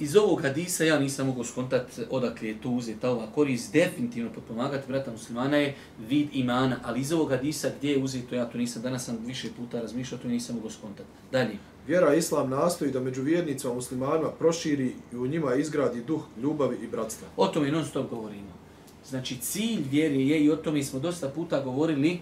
iz ovog hadisa ja nisam mogu skontat odakle je to uzeta ova korist. Definitivno potpomagati brata muslimana je vid imana, ali iz ovog hadisa gdje je uzeto, ja to nisam, danas sam više puta razmišljao, to nisam mogu skontat. Dalje. Vjera Islam nastoji da među vjernicama muslimanima proširi i u njima izgradi duh ljubavi i bratstva. O tome non stop govorimo. Znači cilj vjere je, i o tome smo dosta puta govorili,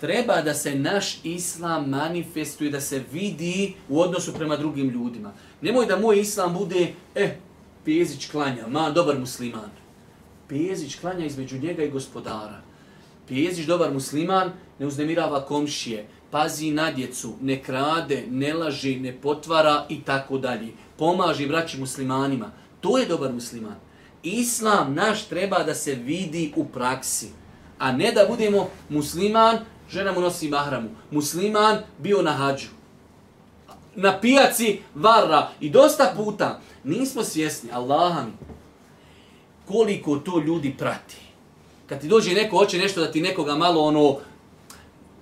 treba da se naš islam manifestuje, da se vidi u odnosu prema drugim ljudima. Nemoj da moj islam bude, eh, Pezić klanja, ma, dobar musliman. Pezić klanja između njega i gospodara. Pezić, dobar musliman, ne uznemirava komšije, pazi na djecu, ne krade, ne laži, ne potvara i tako dalje. Pomaži braći muslimanima. To je dobar musliman. Islam naš treba da se vidi u praksi. A ne da budemo musliman, žena mu nosi mahramu. Musliman bio na hađu. Na pijaci varra. I dosta puta nismo svjesni, Allaha mi, koliko to ljudi prati. Kad ti dođe neko, hoće nešto da ti nekoga malo ono,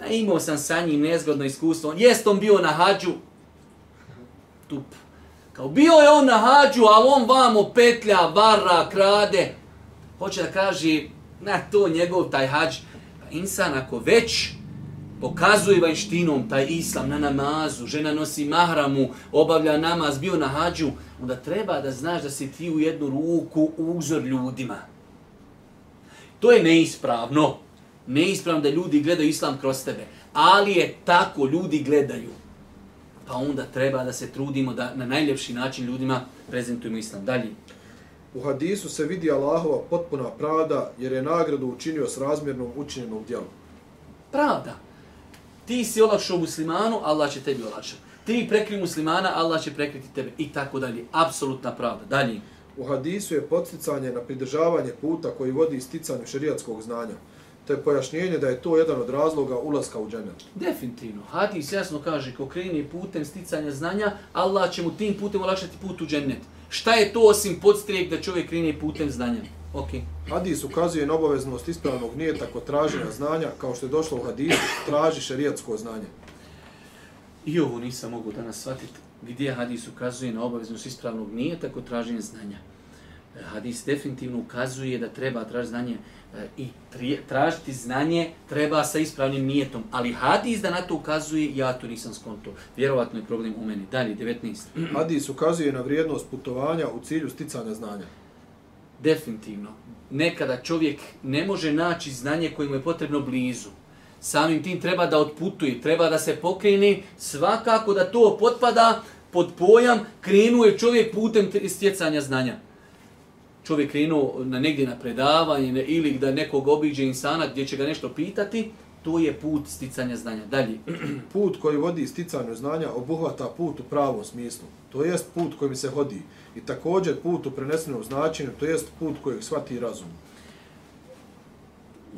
na imao sam sa njim nezgodno iskustvo, jest on bio na hađu, tup. Kao bio je on na hađu, ali on vamo petlja, varra, krade. Hoće da kaže, na to njegov taj hađ. Insan ako već pokazuje vanštinom taj islam na namazu, žena nosi mahramu, obavlja namaz, bio na hađu, onda treba da znaš da si ti u jednu ruku uzor ljudima. To je neispravno. Neispravno da ljudi gledaju islam kroz tebe. Ali je tako, ljudi gledaju. Pa onda treba da se trudimo da na najljepši način ljudima prezentujemo islam. Dalje. U hadisu se vidi Allahova potpuna pravda jer je nagradu učinio s razmjernom učinjenom djelom. Pravda. Ti si olakšao muslimanu, Allah će tebi olakšati. Ti prekri muslimana, Allah će prekriti tebe. I tako dalje. Apsolutna pravda. Dalje. U hadisu je podsticanje na pridržavanje puta koji vodi sticanju šerijatskog znanja te pojašnjenje da je to jedan od razloga ulaska u džennet. Definitivno. Hadis jasno kaže, ko kreni putem sticanja znanja, Allah će mu tim putem olakšati put u džennet. Šta je to osim podstrijek da čovjek kreni putem znanja? Okay. Hadis ukazuje na obaveznost ispravnog nijeta kod traženja znanja, kao što je došlo u hadisu, traži šerijatsko znanje. I ovo nisam mogu danas shvatiti gdje hadis ukazuje na obaveznost ispravnog nijeta kod traženja znanja. Hadis definitivno ukazuje da treba tražiti znanje E, i tražiti znanje treba sa ispravnim nijetom. Ali hadis da na to ukazuje, ja to nisam skonto. Vjerovatno je problem u meni. Dalje, 19. Hadis ukazuje na vrijednost putovanja u cilju sticanja znanja. Definitivno. Nekada čovjek ne može naći znanje koje mu je potrebno blizu. Samim tim treba da otputuje, treba da se pokrene, svakako da to potpada pod pojam, krenuje čovjek putem stjecanja znanja čovjek krenuo na negdje na predavanje ili da nekog obiđe insana gdje će ga nešto pitati, to je put sticanja znanja. Dalje. Put koji vodi sticanju znanja obuhvata put u pravom smislu. To jest put kojim se hodi. I također put u prenesenom značenju, to jest put kojeg shvati razum.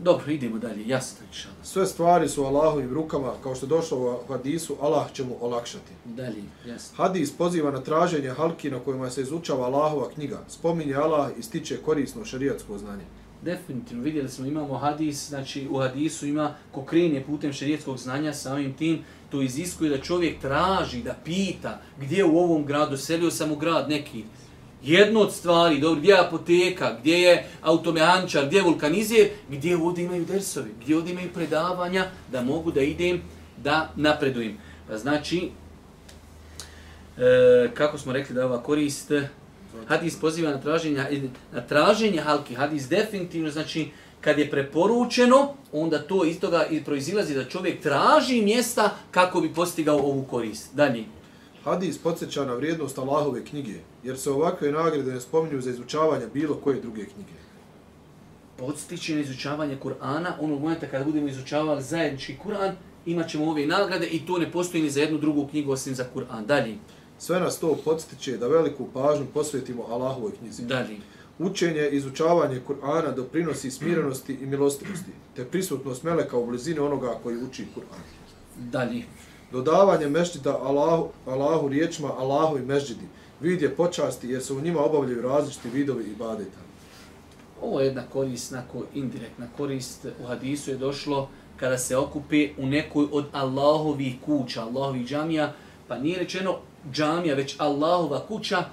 Dobro, idemo dalje, jasno. Inšala. Sve stvari su u Allahovim rukama, kao što je došlo u hadisu, Allah će mu olakšati. Dalje, jasno. Hadis poziva na traženje halki na kojima se izučava Allahova knjiga. Spominje Allah i stiče korisno šarijatsko znanje. Definitivno, vidjeli smo, imamo hadis, znači u hadisu ima ko krenje putem šarijetskog znanja, samim tim to iziskuje da čovjek traži, da pita gdje u ovom gradu, selio sam u grad neki, jedno od stvari, dobro, gdje je apoteka, gdje je automehančar, gdje je vulkanizir, gdje ovdje imaju dersovi, gdje ovdje imaju predavanja, da mogu da idem, da napredujem. Pa znači, e, kako smo rekli da ova korist, hadis poziva na traženje, na traženje halki, hadis definitivno, znači, kad je preporučeno, onda to iz toga proizilazi da čovjek traži mjesta kako bi postigao ovu korist. Dalje. Hadis podsjeća na vrijednost Allahove knjige, jer se ovakve nagrade ne spominju za izučavanje bilo koje druge knjige. Podstiče na izučavanje Kur'ana, onog momenta kada budemo izučavali zajednički Kur'an, imat ćemo ove nagrade i to ne postoji ni za jednu drugu knjigu osim za Kur'an. Dalje. Sve nas to podstiče da veliku pažnju posvetimo Allahovoj knjizi. Dalje. Učenje i izučavanje Kur'ana doprinosi smirenosti i milostivosti, te prisutnost meleka u blizini onoga koji uči Kur'an. Dalje dodavanje mešćida Allahu, Allahu riječima Allahu i mešćidi, vid je počasti jer se u njima obavljaju različiti vidovi i badeta. Ovo je jedna korist, nako indirektna korist. U hadisu je došlo kada se okupe u nekoj od Allahovih kuća, Allahovih džamija, pa nije rečeno džamija, već Allahova kuća,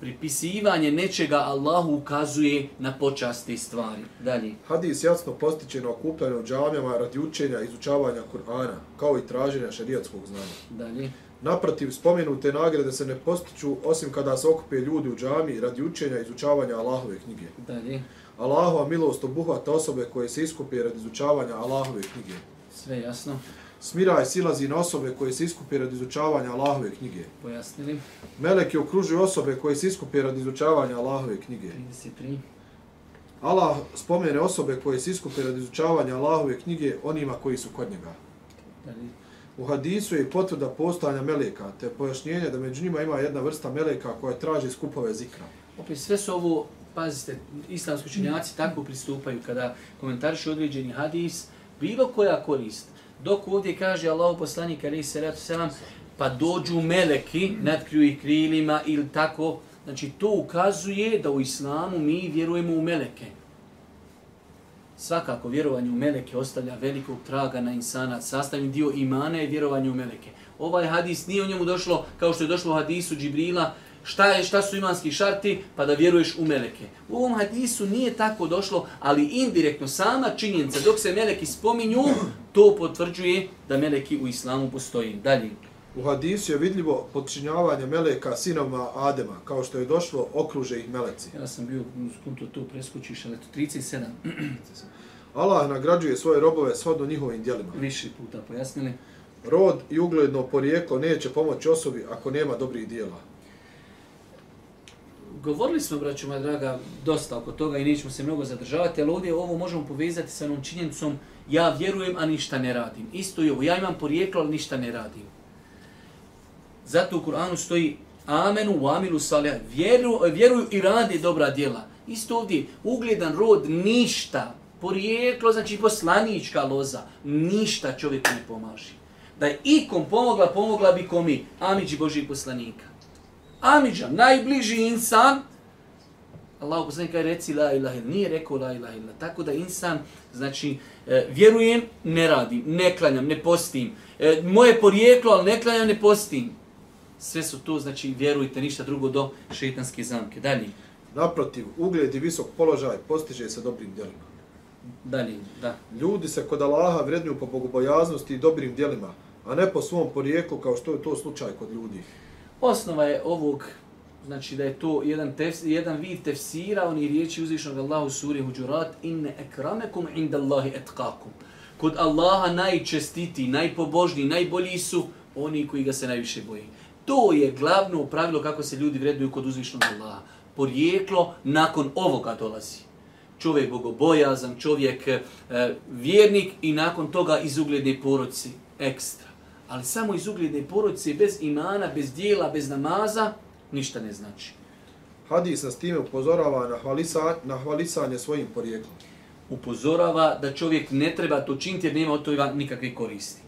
pripisivanje nečega Allahu ukazuje na počasti stvari. Dalje. Hadis jasno postiče na okupljanje u džamijama radi učenja i izučavanja Kur'ana, kao i traženja šarijatskog znanja. Dalje. Naprotiv, spomenute nagrade se ne postiču osim kada se okupe ljudi u džami radi učenja i izučavanja Allahove knjige. Dalje. Allahova milost obuhvata osobe koje se iskupe radi izučavanja Allahove knjige. Sve jasno. Smiraj silazi na osobe koje se iskupe radi izučavanja Allahove knjige. Pojasnili. Meleki okružuju osobe koje se iskupe radi izučavanja Allahove knjige. 33. Allah spomene osobe koje se iskupe radi izučavanja Allahove knjige onima koji su kod njega. Dalje. U hadisu je potvrda postojanja meleka, te pojašnjenje da među njima ima jedna vrsta meleka koja traži skupove zikra. Opet sve su ovo, pazite, islamski učenjaci tako pristupaju kada komentarišu određeni hadis, bilo koja korist. Dok ovdje kaže Allah poslanik ali se ratu selam, pa dođu meleki, natkriju ih krilima ili tako, znači to ukazuje da u islamu mi vjerujemo u meleke. Svakako vjerovanje u meleke ostavlja velikog traga na insana. Sastavni dio imana je vjerovanje u meleke. Ovaj hadis nije o njemu došlo kao što je došlo u hadisu Džibrila, šta je šta su imanski šarti pa da vjeruješ u meleke. U ovom hadisu nije tako došlo, ali indirektno sama činjenica dok se meleki spominju, to potvrđuje da meleki u islamu postoji. Dalje. U hadisu je vidljivo podčinjavanje meleka sinovima Adema, kao što je došlo okruže ih meleci. Ja sam bio skunto to preskočiš, ali to 37. Allah nagrađuje svoje robove shodno njihovim djelima. Više puta pojasnili. Rod i ugledno porijeklo neće pomoći osobi ako nema dobrih dijela. Govorili smo, braću moja draga, dosta oko toga i nećemo se mnogo zadržavati, ali ovdje ovo možemo povezati sa onom činjenicom ja vjerujem, a ništa ne radim. Isto je ovo, ja imam porijeklo, ali ništa ne radim. Zato u Kur'anu stoji amenu u amilu salih, vjeru, vjeruju i radi dobra djela. Isto ovdje, ugledan rod, ništa, porijeklo, znači poslanička loza, ništa čovjeku ne pomaži. Da je ikom pomogla, pomogla bi komi, amiđi Božih poslanika. Amidža, najbliži insan, Allah poslanik kaže reci la ilaha illa, nije rekao la ilaha illa. Tako da insan, znači, e, vjerujem, ne radim, ne klanjam, ne postim. E, moje porijeklo, ali ne klanjam, ne postim. Sve su to, znači, vjerujte, ništa drugo do šeitanske zamke. Dalje. Naprotiv, ugled i visok položaj postiže se dobrim djelima. Dalje, da. Ljudi se kod Allaha vrednuju po bogobojaznosti i dobrim djelima, a ne po svom porijeklu kao što je to slučaj kod ljudi. Osnova je ovog, znači da je to jedan, tefs, jedan vid tefsira, oni riječi uzvišnog Allahu suri Huđurat, inne ekramekum inda Allahi etkakum. Kod Allaha najčestiti, najpobožniji, najbolji su oni koji ga se najviše boji. To je glavno pravilo kako se ljudi vrednuju kod uzvišnog Allaha. Porijeklo nakon ovoga dolazi. Čovjek bogobojazan, čovjek e, vjernik i nakon toga iz ugledne porodci ekstra. Ali samo iz ugledne porodice, bez imana, bez dijela, bez namaza, ništa ne znači. Hadis nas time upozorava na, hvalisa, na hvalisanje svojim porijeklom. Upozorava da čovjek ne treba to činiti jer nema od toga nikakve koristi.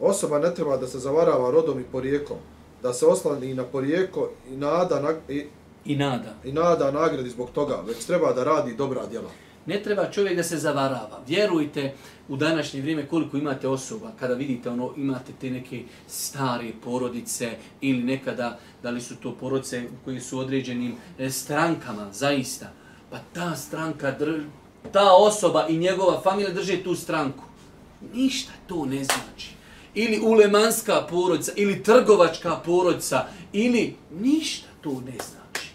Osoba ne treba da se zavarava rodom i porijeklom, da se oslani na porijeklo i nada, na, i, I nada. i nada nagradi zbog toga, već treba da radi dobra djela. Ne treba čovjek da se zavarava. Vjerujte u današnje vrijeme koliko imate osoba, kada vidite ono, imate te neke stare porodice ili nekada, da li su to porodice koji su određenim e, strankama, zaista. Pa ta stranka, dr, ta osoba i njegova familija drže tu stranku. Ništa to ne znači. Ili ulemanska porodica, ili trgovačka porodica, ili ništa to ne znači.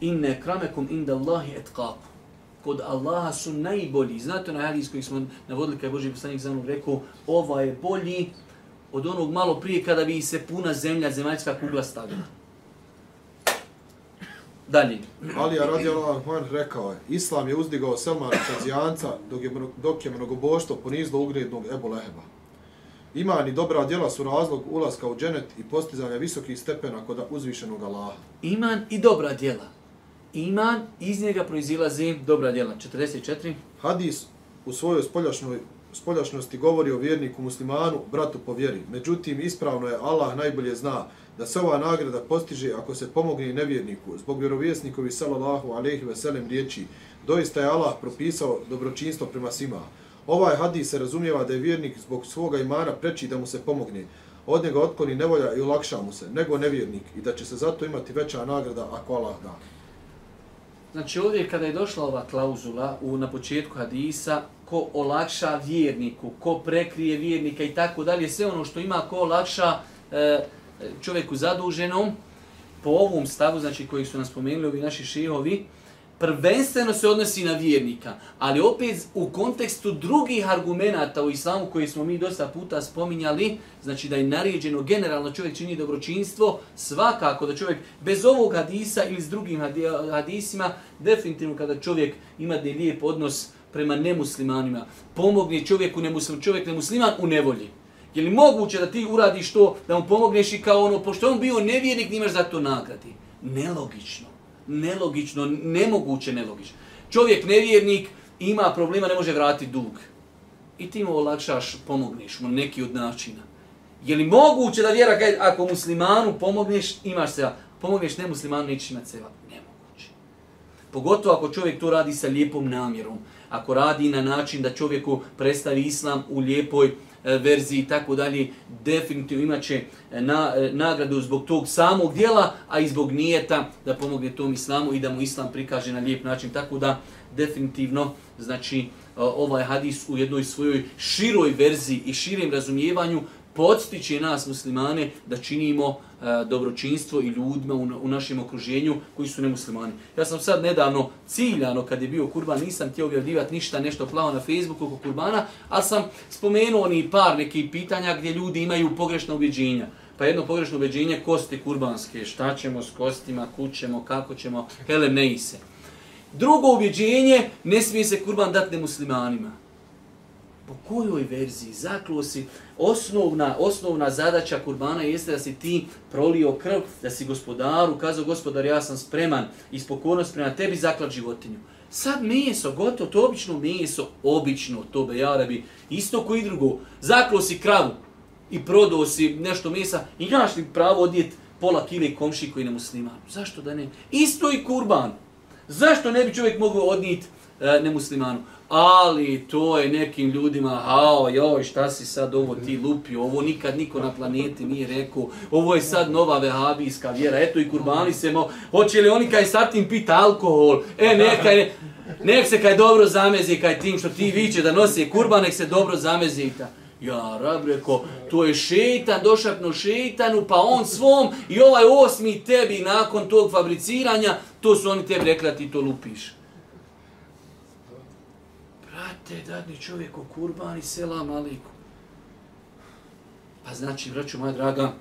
Inne kramekum inda Allahi etkakum kod Allaha su najbolji. Znate na hadis koji smo navodili kada je Boži poslanik za mnom rekao, ova je bolji od onog malo prije kada bi se puna zemlja, zemaljska kugla stavila. Dalje. Ali radi Allah rekao je, Islam je uzdigao Selmana Čazijanca dok je, dok je mnogoboštvo ponizlo ugrednog Ebu Leheba. Iman i dobra djela su razlog ulaska u dženet i postizanja visokih stepena kod uzvišenog Allaha. Iman i dobra djela iman, iz njega proizilazi dobra djela. 44. Hadis u svojoj spoljašnjoj spoljašnosti govori o vjerniku muslimanu, bratu po vjeri. Međutim, ispravno je, Allah najbolje zna da se ova nagrada postiže ako se pomogne nevjerniku. Zbog vjerovjesnikovi sallallahu alaihi veselem riječi, doista je Allah propisao dobročinstvo prema svima. Ovaj hadis se razumijeva da je vjernik zbog svoga imana preči da mu se pomogne, od njega otkloni nevolja i olakša mu se, nego nevjernik i da će se zato imati veća nagrada ako Allah da. Znači ovdje kada je došla ova klauzula u, na početku hadisa, ko olakša vjerniku, ko prekrije vjernika i tako dalje, sve ono što ima ko olakša e, čovjeku zaduženom, po ovom stavu, znači koji su nas spomenuli ovi naši šihovi, prvenstveno se odnosi na vjernika, ali opet u kontekstu drugih argumenata u islamu koji smo mi dosta puta spominjali, znači da je naređeno generalno čovjek čini dobročinstvo, svakako da čovjek bez ovog hadisa ili s drugim hadisima, definitivno kada čovjek ima da lijep odnos prema nemuslimanima, pomogne čovjeku nemuslim, čovjek nemusliman u nevolji. Je li moguće da ti uradiš to, da mu pomogneš i kao ono, pošto on bio nevjernik, nimaš za to nagradi? Nelogično nelogično, nemoguće nelogično. Čovjek nevjernik ima problema, ne može vratiti dug. I ti mu olakšaš, pomogneš mu neki od načina. Je li moguće da vjera, kaj, ako muslimanu pomogneš, imaš se, pomogneš ne muslimanu, nećeš imati seba? Nemoguće. Pogotovo ako čovjek to radi sa lijepom namjerom. Ako radi na način da čovjeku predstavi islam u lijepoj E, verziji i tako dalje, definitivno imaće e, na, e, nagradu zbog tog samog dijela, a i zbog nijeta da pomogne tom islamu i da mu islam prikaže na lijep način. Tako da, definitivno, znači, ovaj hadis u jednoj svojoj široj verziji i širem razumijevanju podstiče nas muslimane da činimo uh, E, dobročinstvo i ljudima u, u našem okruženju koji su nemuslimani. Ja sam sad nedavno ciljano kad je bio kurban, nisam htio objavljivati ništa nešto plavo na Facebooku oko kurbana, ali sam spomenuo ni par nekih pitanja gdje ljudi imaju pogrešna ubjeđenja. Pa jedno pogrešno ubjeđenje, kosti kurbanske, šta ćemo s kostima, kućemo, kako ćemo, hele ne ise. Drugo ubjeđenje, ne smije se kurban dati nemuslimanima po kojoj verziji zaklo si osnovna, osnovna zadaća kurbana jeste da si ti prolio krv, da si gospodaru, kazao gospodar ja sam spreman ispokonost prema tebi zaklat životinju. Sad meso, gotovo, to obično meso, obično, to be jarabi, isto koji drugo, zaklo si kravu i prodao si nešto mesa i imaš li pravo odjet pola kile komši koji ne musliman. Zašto da ne? Isto i kurban. Zašto ne bi čovjek mogao odnijeti e, nemuslimanu? ali to je nekim ljudima, hao, joj, šta si sad ovo ti lupio, ovo nikad niko na planeti nije rekao, ovo je sad nova vehabijska vjera, eto i kurbani se mo, hoće li oni kaj satim pita alkohol, e, neka ne, nek se kaj dobro zamezi kaj tim što ti viće da nosi kurban, nek se dobro zamezi ta. Ja, rab reko, to je šeitan, došapno šeitanu, pa on svom i ovaj osmi tebi nakon tog fabriciranja, to su oni tebi rekli da ti to lupiš. Brate, dadni čovjek u kurban i selam aliku. Pa znači, vraću moja draga,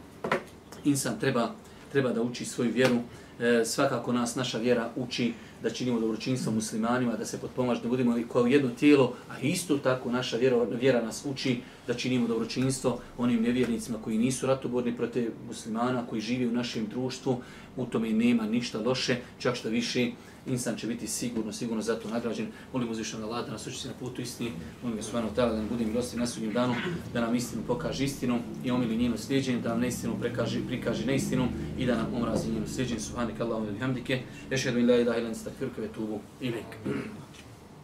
insan treba, treba da uči svoju vjeru. E, svakako nas naša vjera uči da činimo dobročinstvo muslimanima, da se potpomaž, da budemo kao jedno tijelo, a isto tako naša vjera, vjera nas uči da činimo dobročinstvo onim nevjernicima koji nisu ratoborni protiv muslimana, koji žive u našem društvu, u tome nema ništa loše, čak što više insan će biti sigurno, sigurno zato nagrađen. Molim uzvišan Allah da nas učiti na putu istini, molim ga svojano tala da nam budim milostiv na sudnjem danu, da nam istinu pokaže istinu i omili njeno sljeđenje, da nam neistinu prekaže, prikaže neistinu i da nam omrazi njeno sljeđenje. Subhanik Allahum ilhamdike, hamdike, ješedu in la ilaha ilan stakfirke ve tubu ilik.